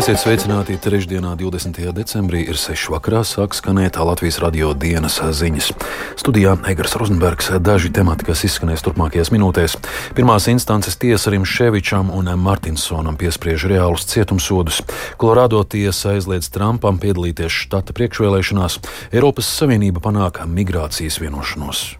Esiet sveicināti trešdienā, 20. decembrī, ir 6. vakarā, sāk skanēt Latvijas radio dienas ziņas. Studijā Egars Rozenbergs daži temati, kas izskanēs turpmākajās minūtēs. Pirmās instances tiesa Rimševičam un Martinsonam piespriež reālus cietumsodus. Kolorādo tiesa aizliedz Trumpam piedalīties štata priekšvēlēšanās. Eiropas Savienība panāk migrācijas vienošanos.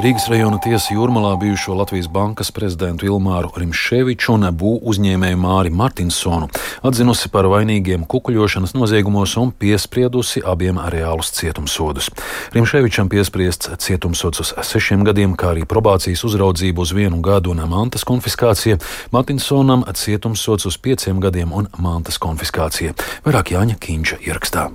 Rīgas rajona tiesa Jūrmalā bijušo Latvijas bankas prezidentu Ilmāru Rimševiču un būvu uzņēmēju Māri Martinsonu atzinusi par vainīgiem kukuļošanas noziegumos un piespriedusi abiem reālus cietumsodus. Rimševičam piespriests cietumsods uz sešiem gadiem, kā arī probācijas uzraudzību uz vienu gadu un mantas konfiskācija, Martinsonam cietumsods uz pieciem gadiem un mantas konfiskācija. Vairāk Jāņa Kīņša ierakstā.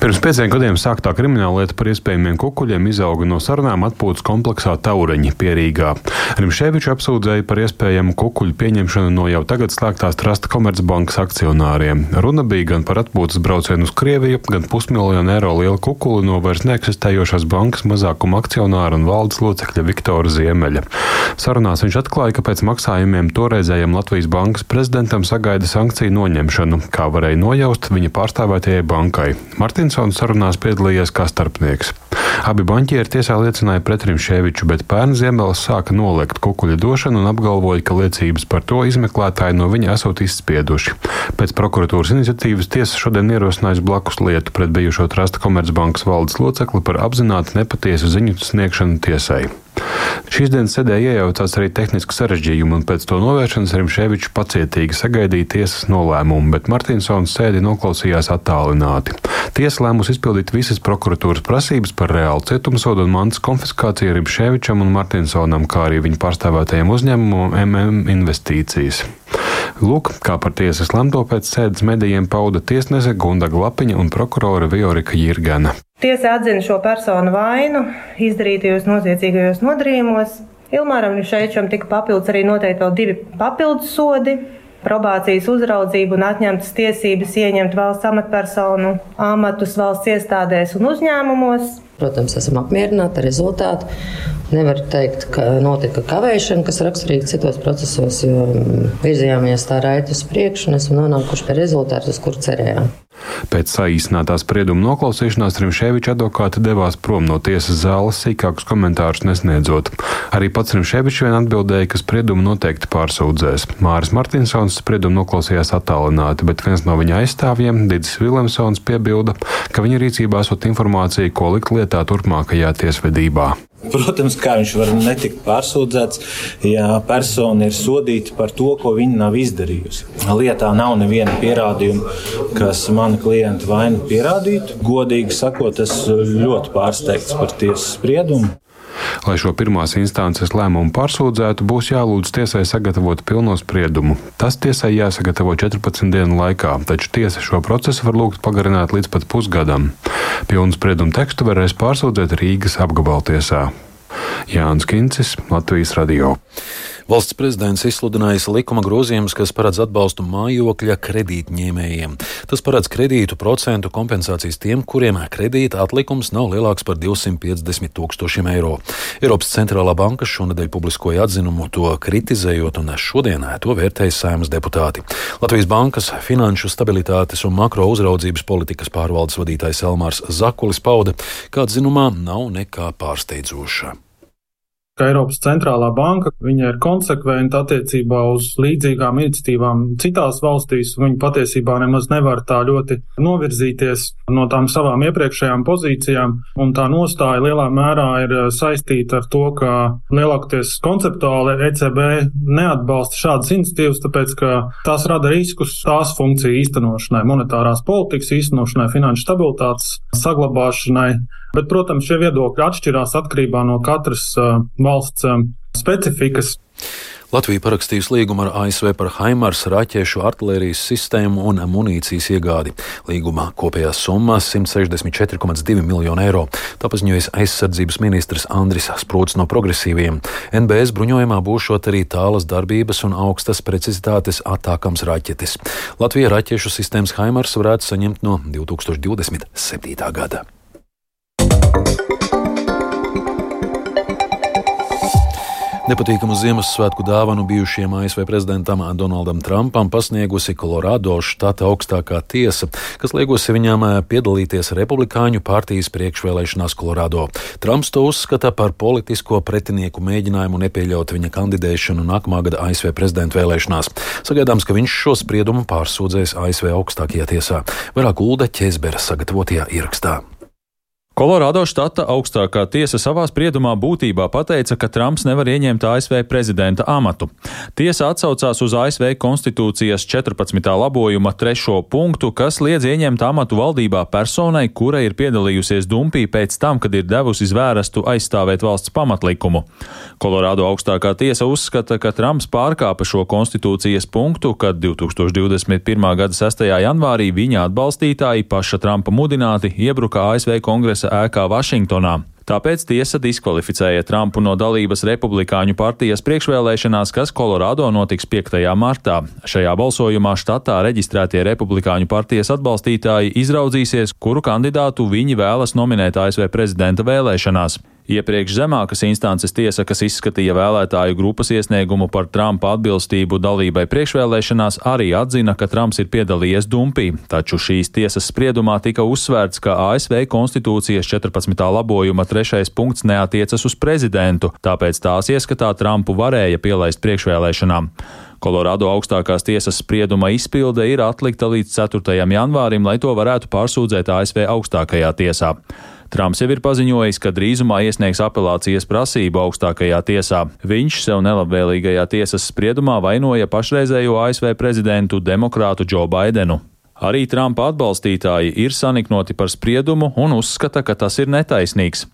Pirms pieciem gadiem sāktā krimināla lieta par iespējamiem kukuļiem izauga no sarunām atpūtas kompleksā Taureņi pierīgā. Rimšēviču apsūdzēja par iespējamu kukuļu pieņemšanu no jau tagad slēgtās Trasta Komercbankas akcionāriem. Runa bija gan par atpūtas braucienu uz Krieviju, gan pusmiljonu eiro lielu kukuli no vairs neeksistējošās bankas mazākuma akcionāra un valdes locekļa Viktora Ziemeļa. Sarunās viņš atklāja, ka pēc maksājumiem toreizējam Latvijas bankas prezidentam sagaida sankciju noņemšanu, kā varēja nojaust viņa pārstāvētajai bankai. Martinsons sarunās piedalījies kā starpnieks. Abi banķieri tiesā liecināja pret Rimšēviču, bet pērn Ziemelis sāka noliegt kukuļa došanu un apgalvoja, ka liecības par to izmeklētāji no viņa esot izspieduši. Pēc prokuratūras iniciatīvas tiesa šodien ierosinājusi blakus lietu pret bijušo Trasta Komercbankas valdes locekli par apzināti nepatiesu ziņu sniegšanu tiesai. Šīs dienas sēdē iejaucās arī tehniski sarežģījumi, un pēc to novēršanas Rimšēvičs pacietīgi sagaidīja tiesas nolēmumu, bet Martinsons sēdi noklausījās attālināti. Tiesa lēmusi izpildīt visas prokuratūras prasības par reālu cietumsodu un mantas konfiskāciju Rimšēvičam un Martinsonam, kā arī viņu pārstāvētajiem uzņēmumam MM investīcijas. Lūk, kā par tiesas lemto pēc sēdes medijiem pauda tiesnese Gunda Glapiņa un prokurore Viorika Jirgana. Tiesa atzina šo personu vainu izdarītajos noziedzīgajos nodarījumos. Ilmāram Šeičam tika papildus arī noteikti vēl divi papildus sodi probācijas uzraudzību un atņemtas tiesības ieņemt valsts amatpersonu amatus valsts iestādēs un uzņēmumos. Protams, esam apmierināti ar rezultātu. Nevar teikt, ka notika kavēšana, kas raksturīga citos procesos, jo virzījāmies tā raiti uz priekšu un esam nonākuši pie rezultātu, uz kuru cerējām. Pēc saīsinātās sprieduma noklausīšanās Rimšēviča advokāti devās prom no tiesas zāles, sīkākus komentārus nesniedzot. Arī pats Rimšēvičs vien atbildēja, ka spriedumu noteikti pārsūdzēs. Māris Martinsons spriedumu noklausījās attālināti, bet viens no viņa aizstāvjiem, Digis Vilemsons, piebilda, ka viņa rīcībā esot informācija, ko likt lietā turpmākajā tiesvedībā. Protams, kā viņš var netikt pārsūdzēts, ja persona ir sodīta par to, ko viņa nav izdarījusi. Lietā nav neviena pierādījuma, kas mani klientu vainu pierādītu. Godīgi sakot, es ļoti pārsteigts par tiesas spriedumu. Lai šo pirmās instances lēmumu pārsūdzētu, būs jālūdz tiesai sagatavot pilno spriedumu. Tas tiesai jāsagatavo 14 dienu laikā, taču tiesa šo procesu var lūgt pagarināt līdz pat pusgadam. Pilnu spriedumu tekstu varēs pārsūdzēt Rīgas apgabaltiesā. Jānis Kincis, Latvijas Radio. Valsts prezidents izsludinājis likuma grozījumus, kas paredz atbalstu mājokļa kredītņēmējiem. Tas paredz kredītu procentu kompensācijas tiem, kuriem kredīta atlikums nav lielāks par 250 tūkstošiem eiro. Eiropas centrālā banka šonadēļ publiskoja atzinumu to kritizējot, un šodien to vērtēja saimas deputāti. Latvijas bankas finanšu stabilitātes un makro uzraudzības politikas pārvaldes vadītājs Elmārs Zakulis pauda, ka atzinumā nav nekā pārsteidzoša ka Eiropas centrālā banka ir konsekventa attiecībā uz līdzīgām iniciatīvām citās valstīs. Viņa patiesībā nemaz nevar tā ļoti novirzīties no tām savām iepriekšējām pozīcijām, un tā nostāja lielā mērā ir saistīta ar to, ka lielākoties konceptuāli ECB neatbalsta šādas iniciatīvas, tāpēc ka tās rada riskus tās funkciju īstenošanai, monetārās politikas īstenošanai, finanšu stabilitātes saglabāšanai. Bet, protams, šie viedokļi atšķirās atkarībā no katras uh, valsts um, specifikas. Latvija parakstījusi līgumu ar ASV par Haimars raķešu artērijas sistēmu un munīcijas iegādi. Līguma kopējā summa - 164,2 miljonu eiro. Tā paziņojas aizsardzības ministrs Andris Sprūts no progresīviem. NBS bruņojumā būšot arī tālas darbības un augstas precizitātes attākams raķetes. Latvija raķešu sistēmas Haimars varētu saņemt no 2027. gada. Nepatīkamu Ziemassvētku dāvanu bijušajam ASV prezidentam Donaldam Trumpam pasniegusi Kolorādo štata augstākā tiesa, kas liegusi viņam eh, piedalīties Republikāņu partijas priekšvēlēšanās Kolorādo. Trumps to uzskata par politisko pretinieku mēģinājumu nepieļaut viņa kandidēšanu nākamā gada ASV prezidenta vēlēšanās. Sagaidāms, ka viņš šo spriedumu pārsūdzēs ASV augstākajā tiesā. Vairāk Ulda Ķezbera sagatavotajā ierakstā. Kolorādo štata augstākā tiesa savā spriedumā būtībā pateica, ka Trumps nevar ieņemt ASV prezidenta amatu. Tiesa atsaucās uz ASV konstitūcijas 14. labojuma trešo punktu, kas liedz ieņemt amatu valdībā personai, kura ir piedalījusies dumpī pēc tam, kad ir devusi zvērstu aizstāvēt valsts pamatlikumu. Kolorādo augstākā tiesa uzskata, ka Trumps pārkāpa šo konstitūcijas punktu, kad 2021. gada 6. janvārī viņa atbalstītāji paša Trumpa mudināti iebruka ASV kongresa kongresa ēkā Vašingtonā. Tāpēc tiesa diskvalificēja Trumpu no dalības Republikāņu partijas priekšvēlēšanās, kas Kolorādo notiks 5. martā. Šajā balsojumā štatā reģistrētie Republikāņu partijas atbalstītāji izraudzīsies, kuru kandidātu viņi vēlas nominēt ASV prezidenta vēlēšanās. Iepriekš zemākas instances tiesa, kas izskatīja vēlētāju grupas iesniegumu par Trumpa atbilstību dalībai priekšvēlēšanās, arī atzina, ka Trumps ir piedalījies dumpī, taču šīs tiesas spriedumā tika uzsvērts, ka ASV konstitūcijas 14. labojuma trešais punkts neatiecas uz prezidentu, tāpēc tās ieskatā Trumpu varēja pielaist priekšvēlēšanām. Kolorādo augstākās tiesas sprieduma izpilde ir atlikta līdz 4. janvārim, lai to varētu pārsūdzēt ASV augstākajā tiesā. Trumps jau ir paziņojis, ka drīzumā iesniegs apelācijas prasību augstākajā tiesā. Viņš sev nelabvēlīgajā tiesas spriedumā vainoja pašreizējo ASV prezidentu demokrātu Džo Baidenu. Arī Trumpa atbalstītāji ir saniknoti par spriedumu un uzskata, ka tas ir netaisnīgs.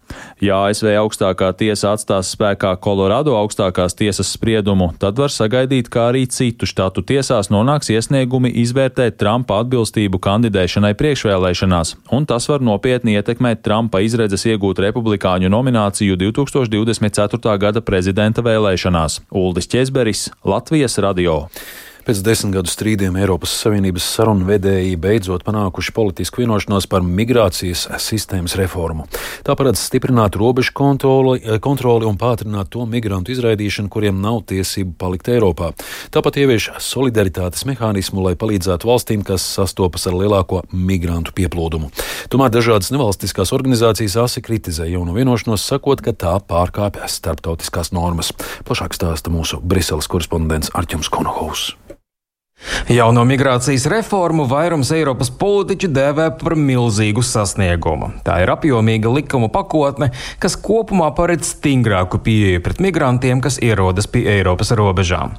Ja ASV augstākā tiesa atstās spēkā Kolorado augstākās tiesas spriedumu, tad var sagaidīt, ka arī citu štatu tiesās nonāks iesniegumi izvērtēt Trumpa atbilstību kandidēšanai priekšvēlēšanās, un tas var nopietni ietekmēt Trumpa izredzes iegūt republikāņu nomināciju 2024. gada prezidenta vēlēšanās. Uldis Česberis, Latvijas radio. Pēc desmit gadu strīdiem Eiropas Savienības sarunu vedēji beidzot panākuši politisku vienošanos par migrācijas sistēmas reformu. Tā paredz stiprināt robežu kontroli, kontroli un pātrināt to migrantu izraidīšanu, kuriem nav tiesību palikt Eiropā. Tāpat ievieš solidaritātes mehānismu, lai palīdzētu valstīm, kas sastopas ar lielāko migrantu pieplūdumu. Tomēr dažādas nevalstiskās organizācijas asi kritizē jaunu vienošanos, sakot, ka tā pārkāpja starptautiskās normas. Plašāk stāsta mūsu Briseles korespondents Arķums Konohaus. Jauno migrācijas reformu vairums Eiropas politiķu dēvē par milzīgu sasniegumu. Tā ir apjomīga likuma pakotne, kas kopumā paredz stingrāku pieeju pret migrantiem, kas ierodas pie Eiropas robežām.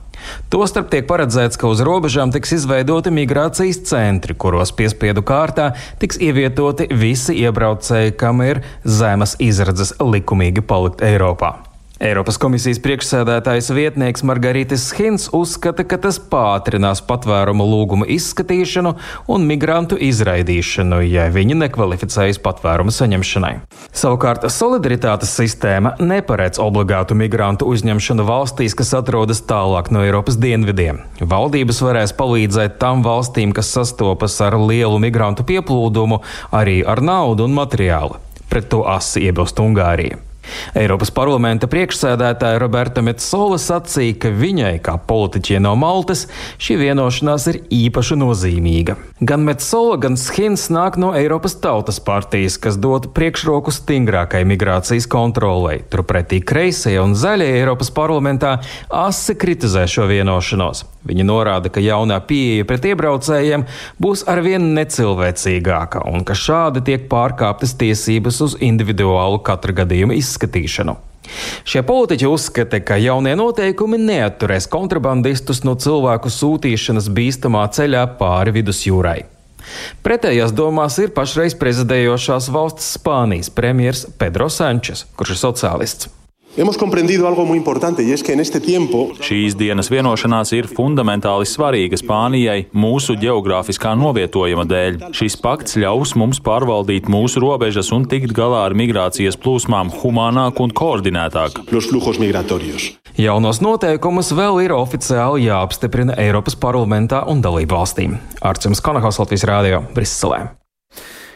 Tostarp tiek paredzēts, ka uz robežām tiks izveidoti migrācijas centri, kuros piespiedu kārtā tiks ievietoti visi iebraucēji, kam ir zemes izredzes likumīgi palikt Eiropā. Eiropas komisijas priekšsēdētājas vietnieks Margaritis Hins uzskata, ka tas pātrinās patvērumu lūgumu izskatīšanu un migrantu izraidīšanu, ja viņi nekvalificējas patvērumu saņemšanai. Savukārt solidaritātes sistēma neparedz obligātu migrantu uzņemšanu valstīs, kas atrodas tālāk no Eiropas dienvidiem. Valdības varēs palīdzēt tam valstīm, kas sastopas ar lielu migrantu pieplūdumu, arī ar naudu un materiālu. Pret to asi iebilst Ungārija. Eiropas parlamenta priekšsēdētāja Roberta Metsola sacīja, ka viņai, kā politiķie no Maltas, šī vienošanās ir īpaši nozīmīga. Gan Metsola, gan Schins nāk no Eiropas Tautas partijas, kas dotu priekšroku stingrākai migrācijas kontrolei. Turpretī kreisie un zaļie Eiropas parlamentā asi kritizē šo vienošanos. Viņi norāda, ka jaunā pieeja pret iebraucējiem būs arvien necilvēcīgāka un ka šādi tiek pārkāptas tiesības uz individuālu katra gadījuma izskatīšanu. Šie politiķi uzskata, ka jaunie noteikumi neatturēs kontrabandistus no cilvēku sūtīšanas bīstamā ceļā pāri vidusjūrai. Pretējās domās ir pašreiz prezidējošās valsts Spānijas premjers Pedro Sančes, kurš ir sociālists. Hemos comprendido algo muy importante y es que en este tiempo Šīs dienas vienošanās ir fundamentāli svarīga Spānijai mūsu geogrāfiskā novietojuma dēļ. Šis pakts ļaus mums pārvaldīt mūsu robežas un tikt galā ar migrācijas plūsmām humānāk un koordinētāk. los flujos migratorios. Jaunos noteikumus vēl ir oficiāli jāapstiprina Eiropas parlamentā un dalību valstīm. Arcīms Konahaus Latvijas Rādio Briselē.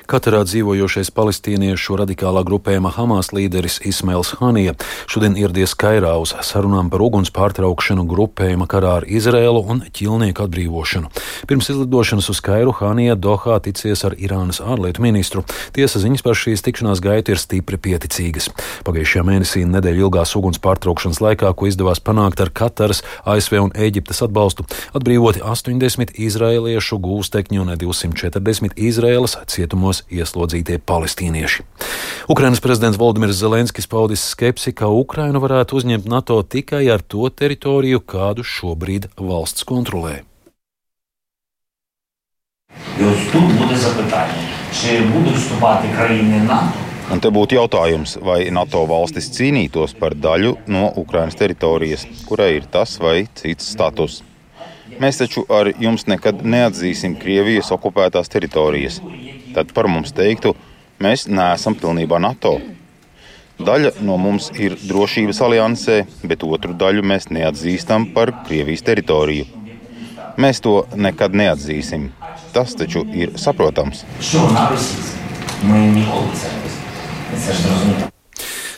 Katarā dzīvojošais palestīniešu radikālā grupējuma Hamas līderis Ismails Hanija šodien ieradies Kairā uz sarunām par uguns pārtraukšanu grupējuma karā ar Izrēlu un ķilnieku atbrīvošanu. Pirms izlidošanas uz Kairu Hanija Dohā ticies ar Irānas ārlietu ministru. Tiesa ziņas par šīs tikšanās gaitu ir stipri pieticīgas. Pagājušajā mēnesī nedēļa ilgās uguns pārtraukšanas laikā, ko izdevās panākt ar Kataras, ASV un Eģiptes atbalstu, atbrīvoti 80 izrēliešu gūstekņu un 240 Izraēlas cietumos cietumos ieslodzītie palestīnieši. Ukrainas prezidents Valdemirs Zelenskis paudis skepsi, ka Ukraina varētu uzņemt NATO tikai ar to teritoriju, kādu šobrīd valsts kontrolē. Jo tur būs jautājums, vai būs vstupāti kraini NATO? Un te būtu jautājums, vai NATO valstis cīnītos par daļu no Ukrainas teritorijas, kurai ir tas vai cits status. Mēs taču ar jums nekad neatzīsim Krievijas okupētās teritorijas tad par mums teiktu, mēs neesam pilnībā NATO. Daļa no mums ir drošības aliansē, bet otru daļu mēs neatzīstam par Krievijas teritoriju. Mēs to nekad neatzīsim. Tas taču ir saprotams. Що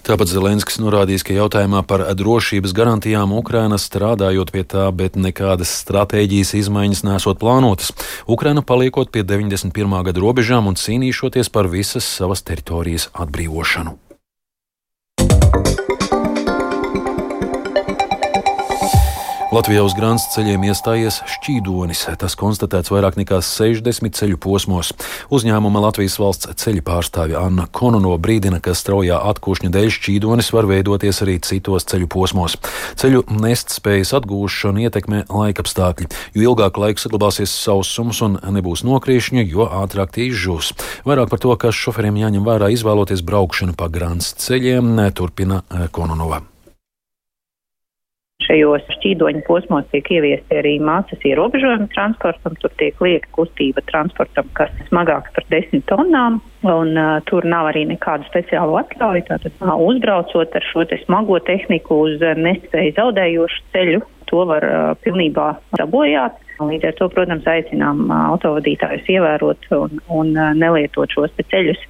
Tāpat Zelenskis norādījis, ka jautājumā par drošības garantijām Ukraina strādājot pie tā, bet nekādas stratēģijas izmaiņas nesot plānotas. Ukraina paliekot pie 91. gada robežām un cīnīšoties par visas savas teritorijas atbrīvošanu. Latvijā uz grāmatas ceļiem iestājies šķīdonis. Tas konstatēts vairāk nekā 60 ceļu posmos. Uzņēmuma Latvijas valsts ceļu pārstāvja Anna Konono brīdina, ka straujā atkūšņa dēļ šķīdonis var veidoties arī citos ceļu posmos. Ceļu nestspējas atgūšanu ietekmē laikapstākļi, jo ilgāk laiks saglabāsies sausums un nebūs nokriešņa, jo ātrāk tie izžūs. Vairāk par to, kas šoferiem jāņem vērā izvēloties braukšanu pa grāmatas ceļiem, turpina Kononova. Šajos šķīdoņa posmos tiek ieviesti arī mācas ierobežojumi transportam, tur tiek lieka kustība transportam, kas smagāks par desmit tonnām, un uh, tur nav arī nekādu speciālu atļauju. Tātad, uh, uzbraucot ar šo te smago tehniku uz nespēju zaudējošu ceļu, to var uh, pilnībā sabojāt. Līdz ar to, protams, aicinām autovadītājus ievērot un, un nelietot šos ceļus,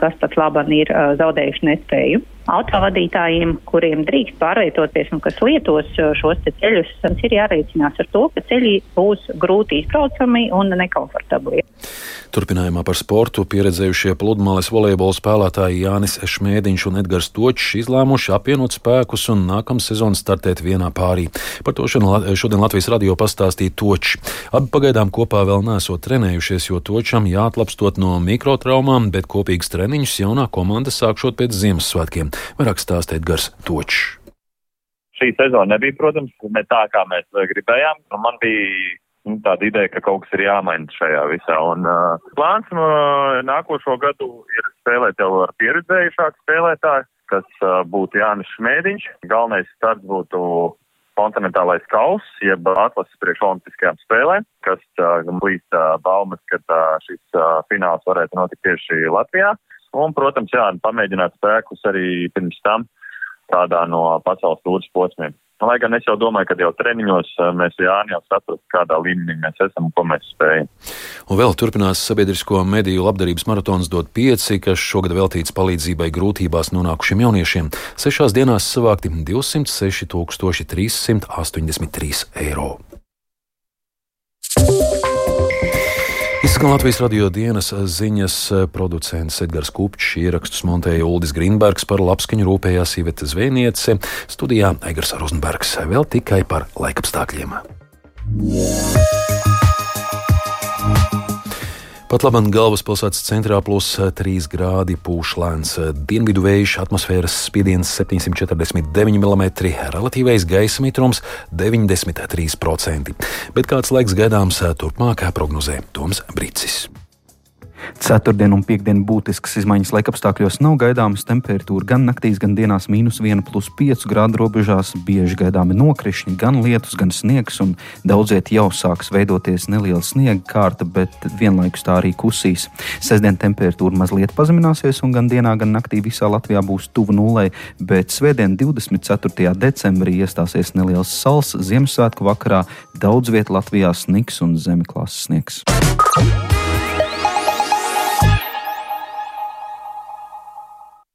kas pat labam ir zaudējuši nespēju autovadītājiem, kuriem drīkst pārvietoties un kas lietos šos ceļus, ir jārēķinās ar to, ka ceļi būs grūti izbraucami un nekomfortabli. Turpinājumā par sportu pieredzējušie pludmales volejbola spēlētāji Jānis Šmēdiņš un Edgars Točs izlēmuši apvienot spēkus un nākamā sezona startēt vienā pārī. Par to šodien Latvijas radio pastāstīja Točs. Abi pagaidām kopā vēl nesot trenējušies, jo Točam jāatlapstot no mikrotraumām, bet kopīgas treniņus jaunā komanda sākšot pēc Ziemassvētkiem. Vairāk stāstīt Gars Točs. Šī sezona nebija, protams, ne tā, kā mēs gribējām. Man bija nu, tāda ideja, ka kaut kas ir jāmaina šajā visā. Un, uh, plāns no nākošo gadu ir spēlēt jau ar pieredzējušāku spēlētāju, kas uh, būtu Jānis Šmēdiņš. Galvenais starts būtu kontinentālais kauss, jeb atlases priekš olimpiskajām spēlēm, kas uh, līdz baumas, ka šis fināls varētu notikt tieši Latvijā. Un, protams, jā, pamēģināt spēkus arī pirms tam tādā no pasaules tūras posmiem. Lai gan es jau domāju, ka jau treniņos eh, mēs jau saprast, kādā līmenī mēs esam un ko mēs spējam. Un vēl turpinās sabiedrisko mediju labdarības maratons dot pieci, kas šogad veltīts palīdzībai grūtībās nonākušiem jauniešiem. Sešās dienās savākti 206 383 eiro. Izskan Latvijas radio dienas ziņas. Producents Edgars Kupčs, ierakstus montēja Uldis Grīnbergs, par labskaņu rūpējās Iveta Zvēniece, studijā Egars Rozenbergs. Vēl tikai par laikapstākļiem. Pat labam galvaspilsētas centrā plus 3 grādi pūš lēns dienvidu vējš, atmosfēras spiediens 749 mm, relatīvais gaisa mitrums 93%. Bet kāds laiks gaidāms turpmāk prognozē Toms Brīsis. Ceturtdien un piekdien būtiskas izmaiņas laikapstākļos nav gaidāmas. Temperatūra gan naktīs, gan dienās mīnus 1,5 grādu robežās. Bieži gaidāmi nokrišņi, gan lietus, gan sniegs, un daudziet jau sāks veidoties neliela sniega kārta, bet vienlaikus tā arī kusīs. Sestdien temperatūra mazliet pazemināsies, un gan dienā, gan naktī visā Latvijā būs tuvu nulē, bet svētdien, 24. decembrī, iestāsies neliels sals. Ziemassvētku vakarā daudz vietā Latvijā sniks un zemeklāses sniegs.